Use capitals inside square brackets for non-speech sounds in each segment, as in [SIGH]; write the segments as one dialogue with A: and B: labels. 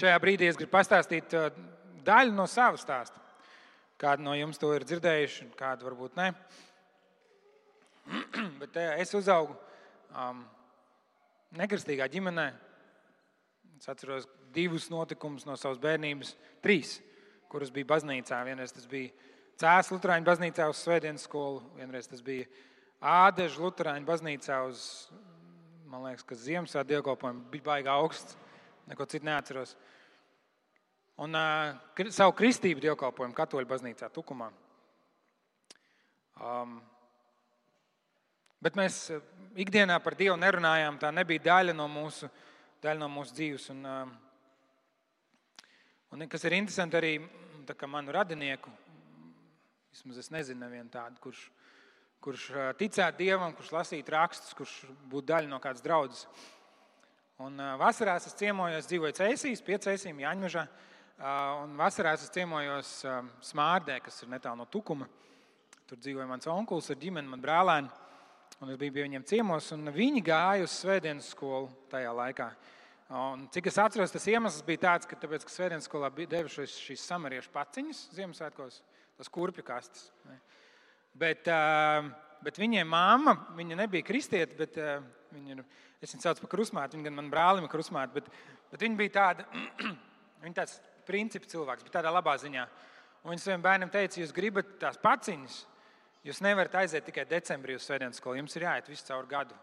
A: Šajā brīdī es gribu pastāstīt uh, daļu no sava stāsta. Kādi no jums to ir dzirdējuši, kādi varbūt ne. [CLEARS THROAT] Bet uh, es uzaugu um, nekristīgā ģimenē. Es atceros divus notikumus no savas bērnības, trīs, kuras bija baznīcā. Vienreiz tas bija Cēlā Lutāņu baznīcā uz Svētdienas skolu, vienreiz tas bija Ādeža Lutāņu baznīcā uz, man liekas, ka Ziemassvētku dievkalpojumu bija baigi augsts. Neko citu neatceros. Un uh, savu kristību dievkalpojumu katoļu baznīcā Tukumā. Um, bet mēs ikdienā par Dievu nerunājām. Tā nebija daļa no mūsu, daļa no mūsu dzīves. Un, uh, un kas ir interesanti arī manu radinieku, vismaz es nezinu, nevienu tādu, kurš, kurš ticētu Dievam, kurš lasītu rakstus, kurš būtu daļa no kādas draudzes. Un vasarās es ciemojos, dzīvoju Cēsīs, piecēsīm, Jāņmežā. Un vasarās es ciemojos Smārdē, kas ir netālu no Tukuma. Tur dzīvoja mans onkulis ar ģimeni, man brālēni. Un es biju pie viņiem ciemos, un viņi gāja uz svētdienas skolu tajā laikā. Un, cik es atceros, tas iemesls bija tāds, ka, tāpēc, ka svētdienas skolā bija devušas šīs samariešu paciņas Ziemassvētkos, tas kurpju kastes. Bet, bet viņiem māma, viņa nebija kristieta, bet viņa ir Es viņu saucu par krusmātu, viņa gan man brālim ir krusmāta, bet, bet viņa bija tāda, [CLEARS THROAT] viņa tāds principu cilvēks, bet tādā labā ziņā. Un viņa saviem bērniem teica, jūs gribat tās paciņas, jūs nevarat aiziet tikai decembrī uz svētdienas skolu, jums ir jāiet visu caur gadu,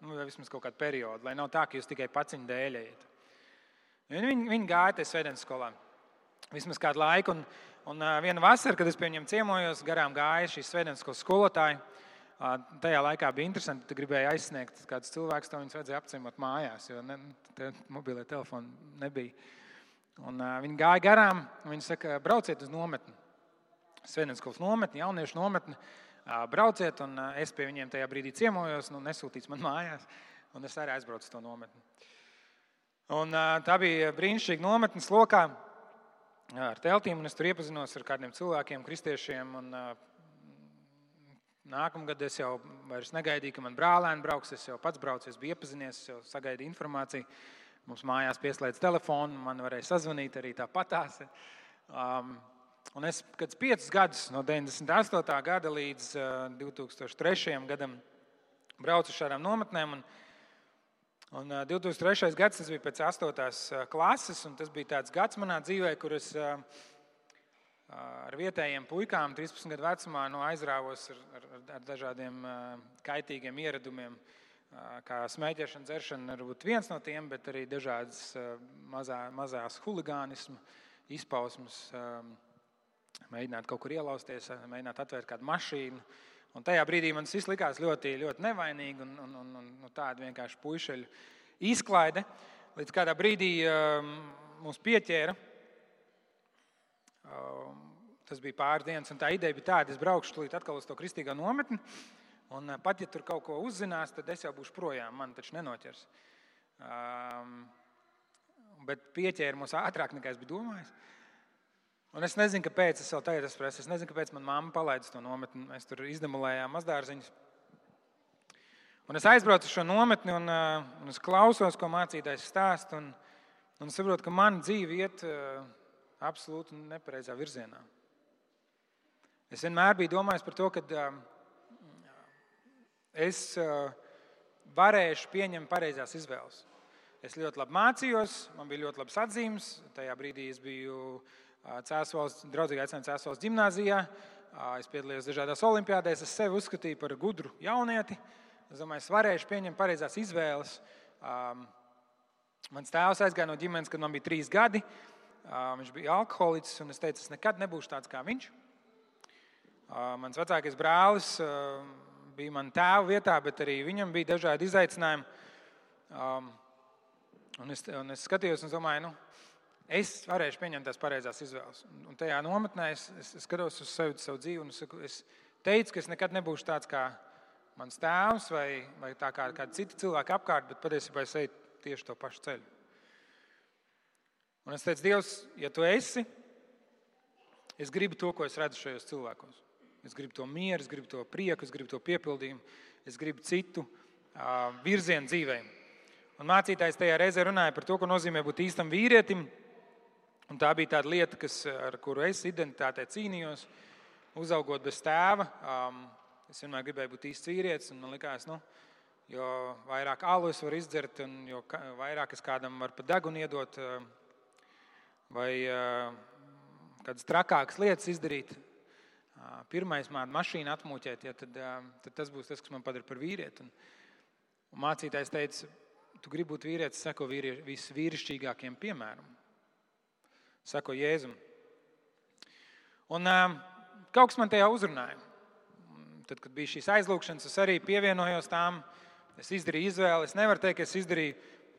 A: nu, vai vismaz kaut kādu periodu, lai nav tā, ka jūs tikai paciņu dēļ ejat. Viņi, viņi gāja tajā svētdienas skolā vismaz kādu laiku, un, un viena vasara, kad es pie viņiem ciemojos, garām gāja šīs svētdienas skolas skolotāji. Tajā laikā bija interesanti, ka gribēja aizsniegt kādus cilvēkus, to viņus vajadzēja apciemot mājās, jo ne, mobilie telefoni nebija. Un, uh, viņi gāja garām, viņi saka, brauciet uz nometni. Svētdienas nometni, jauniešu nometni. Uh, brauciet, un uh, es pie viņiem tajā brīdī ciemojos, nu, nesūtīts man [LAUGHS] mājās, un es arī aizbraucu to nometni. Un, uh, tā bija brīnišķīga nometnes lokā ar teltīm, un es tur iepazinos ar kādiem cilvēkiem, kristiešiem. Un, uh, Nākamgad es jau negaidīju, ka man brālēni brauks. Es jau pats braucu, es biju iepazinies, es jau sagaidīju informāciju. Mums mājās pieslēdz telefonu, man varēja sazvanīt arī tāpatās. Um, un es pēc piecus gadus, no 98. gada līdz uh, 2003. gadam, braucu uz šādām nometnēm. Un, un, uh, 2003. gads tas bija pēc 8. Uh, klases, un tas bija tāds gads manā dzīvē, kur es. Uh, ar vietējiem puikām, 13 gadu vecumā, nu, aizrāvos ar, ar, ar dažādiem kaitīgiem ieradumiem. Kā smēķēšana, dzeršana var būt viens no tiem, bet arī dažādas mazā, mazās huligānismu izpausmes, mēģināt kaut kur ielausties, mēģināt atvērt kādu mašīnu. Un tajā brīdī man tas likās ļoti, ļoti nevainīgi un, un, un, un tāda vienkārši puišeļu izklaide. Līdz kādā brīdī um, mums pieķēra tas bija pāris dienas, un tā ideja bija tāda, es braukšu tūlīt atkal uz to kristīgā nometni. Un uh, pat ja tur kaut ko uzzinās, tad es jau būšu projām. Man taču nenoķers. Um, bet pieķēra mūs ātrāk nekā es biju domājis. Un es nezinu, kāpēc es vēl tagad esmu. Es nezinu, kāpēc manā mamma palaida to nometni. Mēs tur izdemolējām mazdārziņus. Un es aizbraucu uz šo nometni, un, uh, un es klausos, ko mācītājs stāsta. Un, un saprotu, ka mana dzīve iet uh, absolūti nepareizā virzienā. Es vienmēr biju domājis par to, ka um, es uh, varēšu pieņemt pareizās izvēles. Es ļoti labi mācījos, man bija ļoti labs atzīmes. Tajā brīdī es biju uh, Cēlons, draudzīgā aicinājuma Cēlons gimnājā. Uh, es piedalījos dažādās olimpiādēs. Es sevi uzskatīju par gudru jaunieti. Es domāju, es varēšu pieņemt pareizās izvēles. Um, mans tēvs aizgāja no ģimenes, kad man bija trīs gadi. Viņš bija alkoholiķis, un es teicu, es nekad nebūšu tāds kā viņš. Mans vecākais brālis bija manā tēva vietā, bet arī viņam bija dažādi izaicinājumi. Un es, un es skatījos un domāju, nu, es varēšu pieņemt tās pareizās izvēles. Un tajā nometnē es, es, es skatos uz sevi, savu dzīvi, un es, saku, es teicu, ka es nekad nebūšu tāds kā mans tēvs vai, vai tā kā kādi citi cilvēki apkārt, bet patiesībā es eju tieši to pašu ceļu. Un es teicu, Dievs, ja tu esi, es gribu to, ko es redzu šajos cilvēkos. Es gribu to mieru, es gribu to prieku, es gribu to piepildījumu, es gribu citu uh, virzienu dzīvē. Un mācītājs tajā reizē runāja par to, ko nozīmē būt īstam vīrietim. Un tā bija tāda lieta, kas, ar kuru es identitātē cīnījos, uzaugot bez tēva. Um, es vienmēr gribēju būt īsts vīrietis, un man likās, nu, jo vairāk alu es varu izdzert, un jo vairāk es kādam varu pa degunu iedot, vai kādas trakākas lietas izdarīt. Pirmais mākslinieks mašīnu atmūķēt, ja, tad, tad tas būs tas, kas man padara par vīrieti. Un, un mācītājs teica, tu gribi būt vīrietis, seko vīrie, visvīrišķīgākiem piemēram. Sako Jēzum. Un kaut kas man tajā uzrunāja. Tad, kad bija šīs aizlūgšanas, es arī pievienojos tām. Es izdarīju izvēli. Es nevaru teikt, ka es izdarīju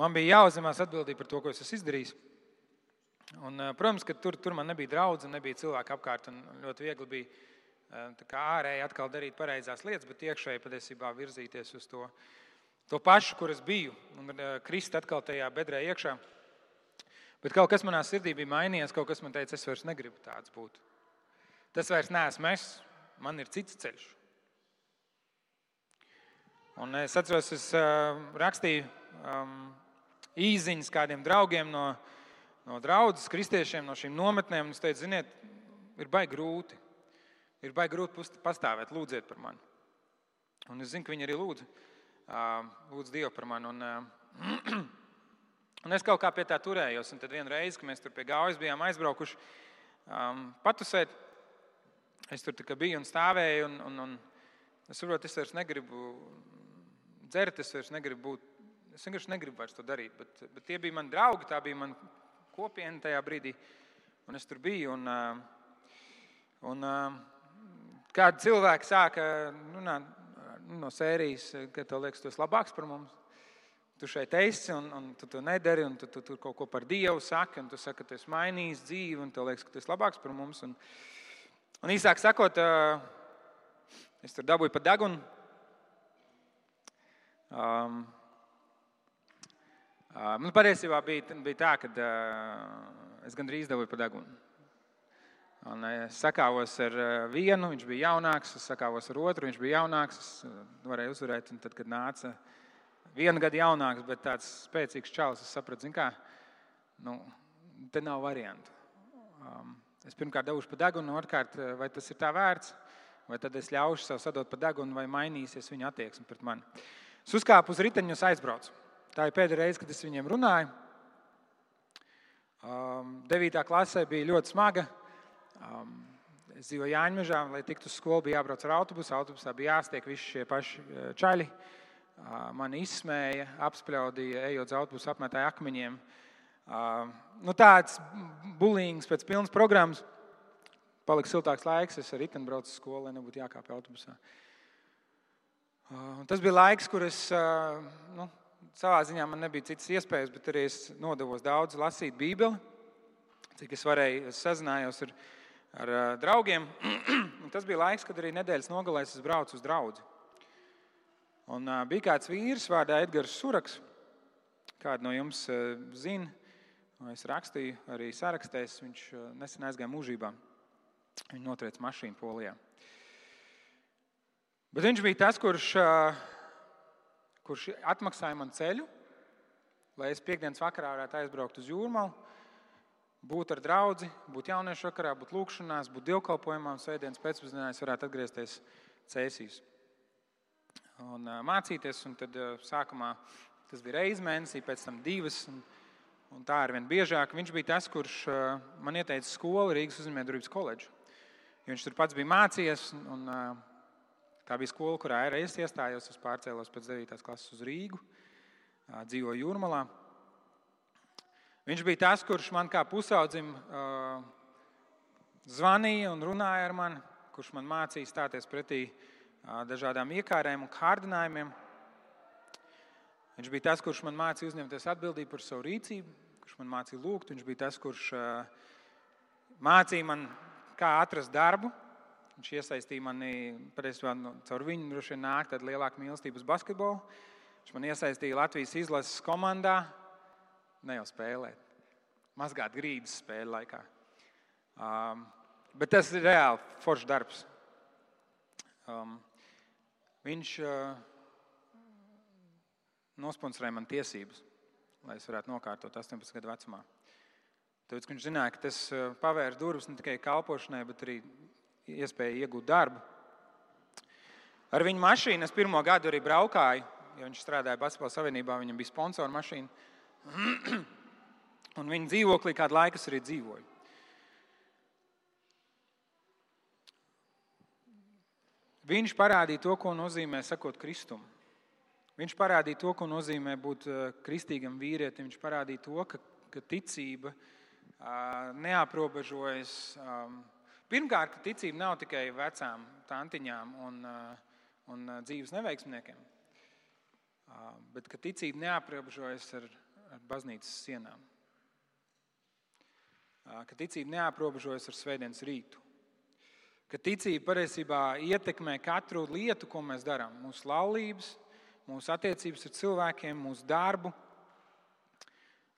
A: man bija jāuzņemās atbildība par to, ko es esmu izdarījis. Un, protams, ka tur, tur man nebija draugi, nebija cilvēki apkārt. Ļoti viegli bija ārēji atkal darīt pareizās lietas, bet iekšēji patiesībā virzīties uz to to pašu, kur es biju, un eh, krist atkal tajā bedrē iekšā. Bet kaut kas manā sirdī bija mainījies, kaut kas man teica, es vairs negribu tāds būt. Tas vairs neesmu es, man ir cits ceļš. Un es atceros, es rakstīju um, īsiņas kādiem draugiem no, no draudzes, kristiešiem, no šīm nometnēm. Es teicu, ziniet, ir baigi grūti. Ir baigi grūti pastāvēt, lūdziet par mani. Un es zinu, ka viņi arī lūdza lūdzu Dievu par mani. Un, [CLEARS THROAT] un es kaut kā pie tā turējos. Un tad vienā reizē, kad mēs tur pie gaujas bijām aizbraukuši um, patusēt, es tur biju un stāvēju. Un, un, un es saprotu, es vairs negribu dzert, es vairs negribu būt. Es vienkārši negribu vairs to darīt. Bet, bet tie bija mani draugi, tā bija mana kopiena tajā brīdī. Un es tur biju. Un, un, kādi cilvēki sāka runāt Nu, no sērijas, ka tev liekas, tu esi labāks par mums. Tu šeit esi un, un tu to nedari, un tu, tu tur kaut ko par Dievu saki, un tu saki, ka tu esi mainījis dzīvi, un tev liekas, ka tu esi labāks par mums. Un, un īsāk sakot, es tur dabūju pa degunu. Um, man patiesībā bija, bija tā, ka uh, es gandrīz dabūju pa degunu. Un es sakāvos ar eh, vienu, viņš bija jaunāks, es sakāvos ar otru, viņš bija jaunāks. Es eh, varēju uzvarēt, un tad, kad nāca viena gada jaunāks, bet tāds spēcīgs čalis, es sapratu, kā, nu, te nav variantu. Um, es pirmkārt devušu pa degunu, otrkārt, eh, vai tas ir tā vērts, vai tad es ļaušu sev sadot pa degunu, vai mainīsies viņa attieksme pret mani. Es uzkāpu uz riteņu un aizbraucu. Tā ir pēdējā reize, kad es viņiem runāju. Um, 9. klasē bija ļoti smaga. Um, es dzīvoju Jāņmežā, lai tiktu uz skolu, bija jābrauc ar autobusu. Autobusā bija jāstiek visi šie paši uh, čaļi. Uh, mani izsmēja, apspļaudīja, ejot uz autobusu, apmetāja akmeņiem. Uh, nu, tāds bulīgs pēc pilnas programmas. Palika siltāks laiks, es ar riteni braucu uz skolu, lai nebūtu jākāpj autobusā. Tas bija laiks, kur es nu, savā ziņā man nebija citas iespējas, bet arī es nodevos daudz lasīt Bībeli. Cik es varēju, es sazinājos ar ar draugiem. [CLEARS THROAT] Tas bija laiks, kad arī nedēļas nogalēs es braucu uz draugu. Un, uh, bija kāds vīrs vārdā Edgars Suraks. Kādu no jums uh, zina? Es rakstīju arī sarakstēs. Viņš uh, nesen aizgāja mūžībā. Viņa notriec mašīnu polijā. Bet viņš bija tas, kurš, uh, kurš atmaksāja man ceļu, lai es piekdienas vakarā varētu aizbraukt uz jūrmālu būt ar draugu, būt jauniešu vakarā, būt lūkšanās, būt dievkalpojumā un svētdienas pēcpusdienā es varētu atgriezties cēsīs un mācīties. Un tad sākumā tas bija reizes mēnesī, pēc tam divas. Un, un tā ir vien biežāk. Viņš bija tas, kurš man ieteica skolu Rīgas uzņēmējdarbības koledžu. Viņš tur pats bija mācījies. Un, tā bija skola, kurā es iestājos. Es pārcēlos pēc 9. klases uz Rīgu, dzīvoju Jūrmalā. Viņš bija tas, kurš man kā pusaudzim zvanīja un runāja ar mani, kurš man mācīja stāties pretī dažādām iekārēm un kārdinājumiem. Viņš bija tas, kurš man mācīja uzņemties atbildību par savu rīcību, kurš man mācīja lūgt. Viņš bija tas, kurš mācīja man, kā atrast darbu. Viņš iesaistīja mani, patiesībā no, caur viņu droši vien nāk tāda lielāka mīlestība uz basketbolu. Viņš man iesaistīja Latvijas izlases komandā, ne jau spēlēt, mazgāt grīdas spēļu laikā. Um, bet tas ir reāli foršs darbs. Um, viņš uh, nosponsorēja man tiesības, lai es varētu nokārtot 18 gadu vecumā. Tāpēc viņš zināja, ka tas uh, pavērs durvis ne tikai kalpošanai, bet arī iespēju iegūt darbu. Ar viņu mašīnu es pirmo gadu arī braukāju, jo viņš strādāja Basketbalu savienībā, viņam bija sponsora mašīna. [CLEARS THROAT] Un viņa dzīvoklī kādu laiku arī dzīvoju. Viņš parādīja to, ko nozīmē sakot Kristum. Viņš parādīja to, ko nozīmē būt uh, kristīgam vīrietim. Viņš parādīja to, ka, ka ticība uh, neaprobežojas. Pirmkārt, ticība nav tikai vecām tantiņām un, uh, un dzīves neveiksmniekiem, bet ka ticība neaprobežojas ar, ar baznīcas sienām. Ka ticība neaprobežojas ar svētdienas rītu ka ticība patiesībā ietekmē katru lietu, ko mēs darām. Mūsu laulības, mūsu attiecības ar cilvēkiem, mūsu darbu.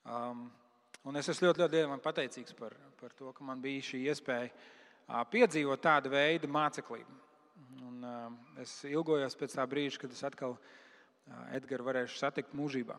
A: Um, un es esmu ļoti, ļoti Dievam pateicīgs par, par to, ka man bija šī iespēja uh, piedzīvot tādu veidu māceklību. Un, es ilgojos pēc tā brīža, kad es atkal Edgars varēšu satikt mūžībā.